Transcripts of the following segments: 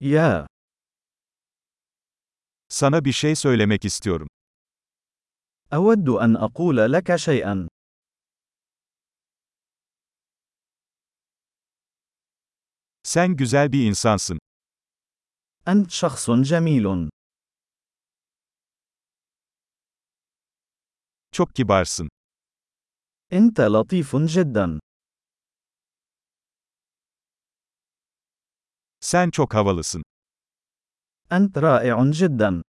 يا Sana bir şey söylemek istiyorum. أود أن أقول لك شيئا. Sen güzel bir insansın. أنت شخص جميل. Çok kibarsın. أنت لطيف جدا. Sen çok havalısın. أنت رائع جدا.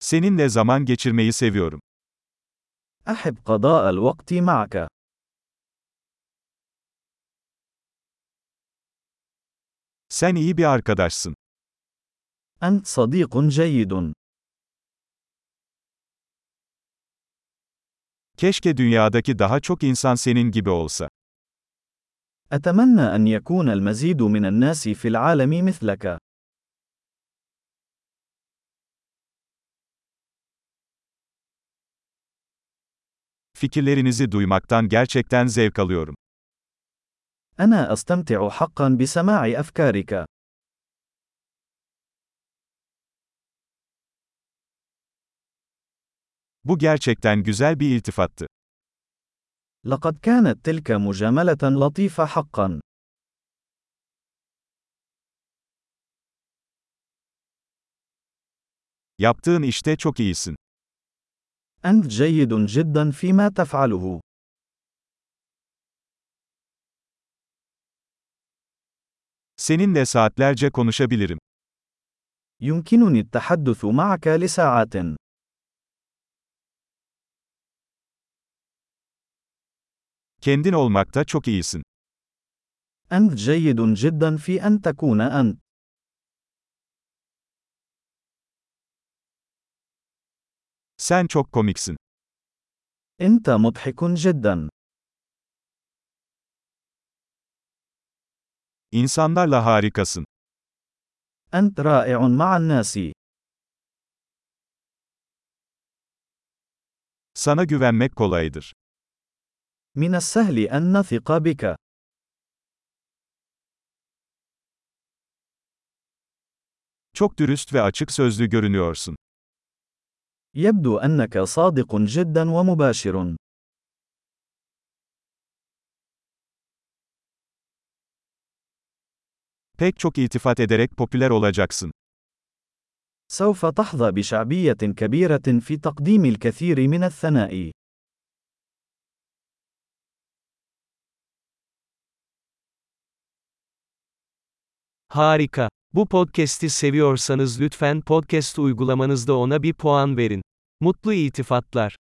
Seninle zaman geçirmeyi seviyorum. أحب قضاء الوقت معك. Sen iyi bir arkadaşsın. أنت صديق جيد. Keşke dünyadaki daha çok insan senin gibi olsa. أتمنى أن يكون المزيد من الناس في العالم مثلك. Fikirlerinizi duymaktan gerçekten zevk alıyorum. أنا أستمتع حقا بسماع أفكارك. Bu gerçekten güzel bir iltifattı. لقد كانت تلك مجاملة لطيفة حقا. Yaptığın işte çok iyisin. أنت جيد جدا فيما تفعله. Seninle saatlerce konuşabilirim. يمكنني التحدث معك لساعات. Kendin olmakta çok iyisin. أنت جيد جدا في أن تكون أنت. Sen çok komiksin. أنت مضحك جدا. İnsanlarla harikasın. أنت رائع مع الناس. Sana güvenmek kolaydır. من السهل أن نثق بك. Çok dürüst ve açık sözlü görünüyorsun. يبدو أنك صادق جدا ومباشر. Pek çok iltifat ederek popüler olacaksın. سوف تحظى بشعبية كبيرة في تقديم الكثير من الثناء. Harika. Bu podcast'i seviyorsanız lütfen podcast uygulamanızda ona bir puan verin. Mutlu iltifatlar.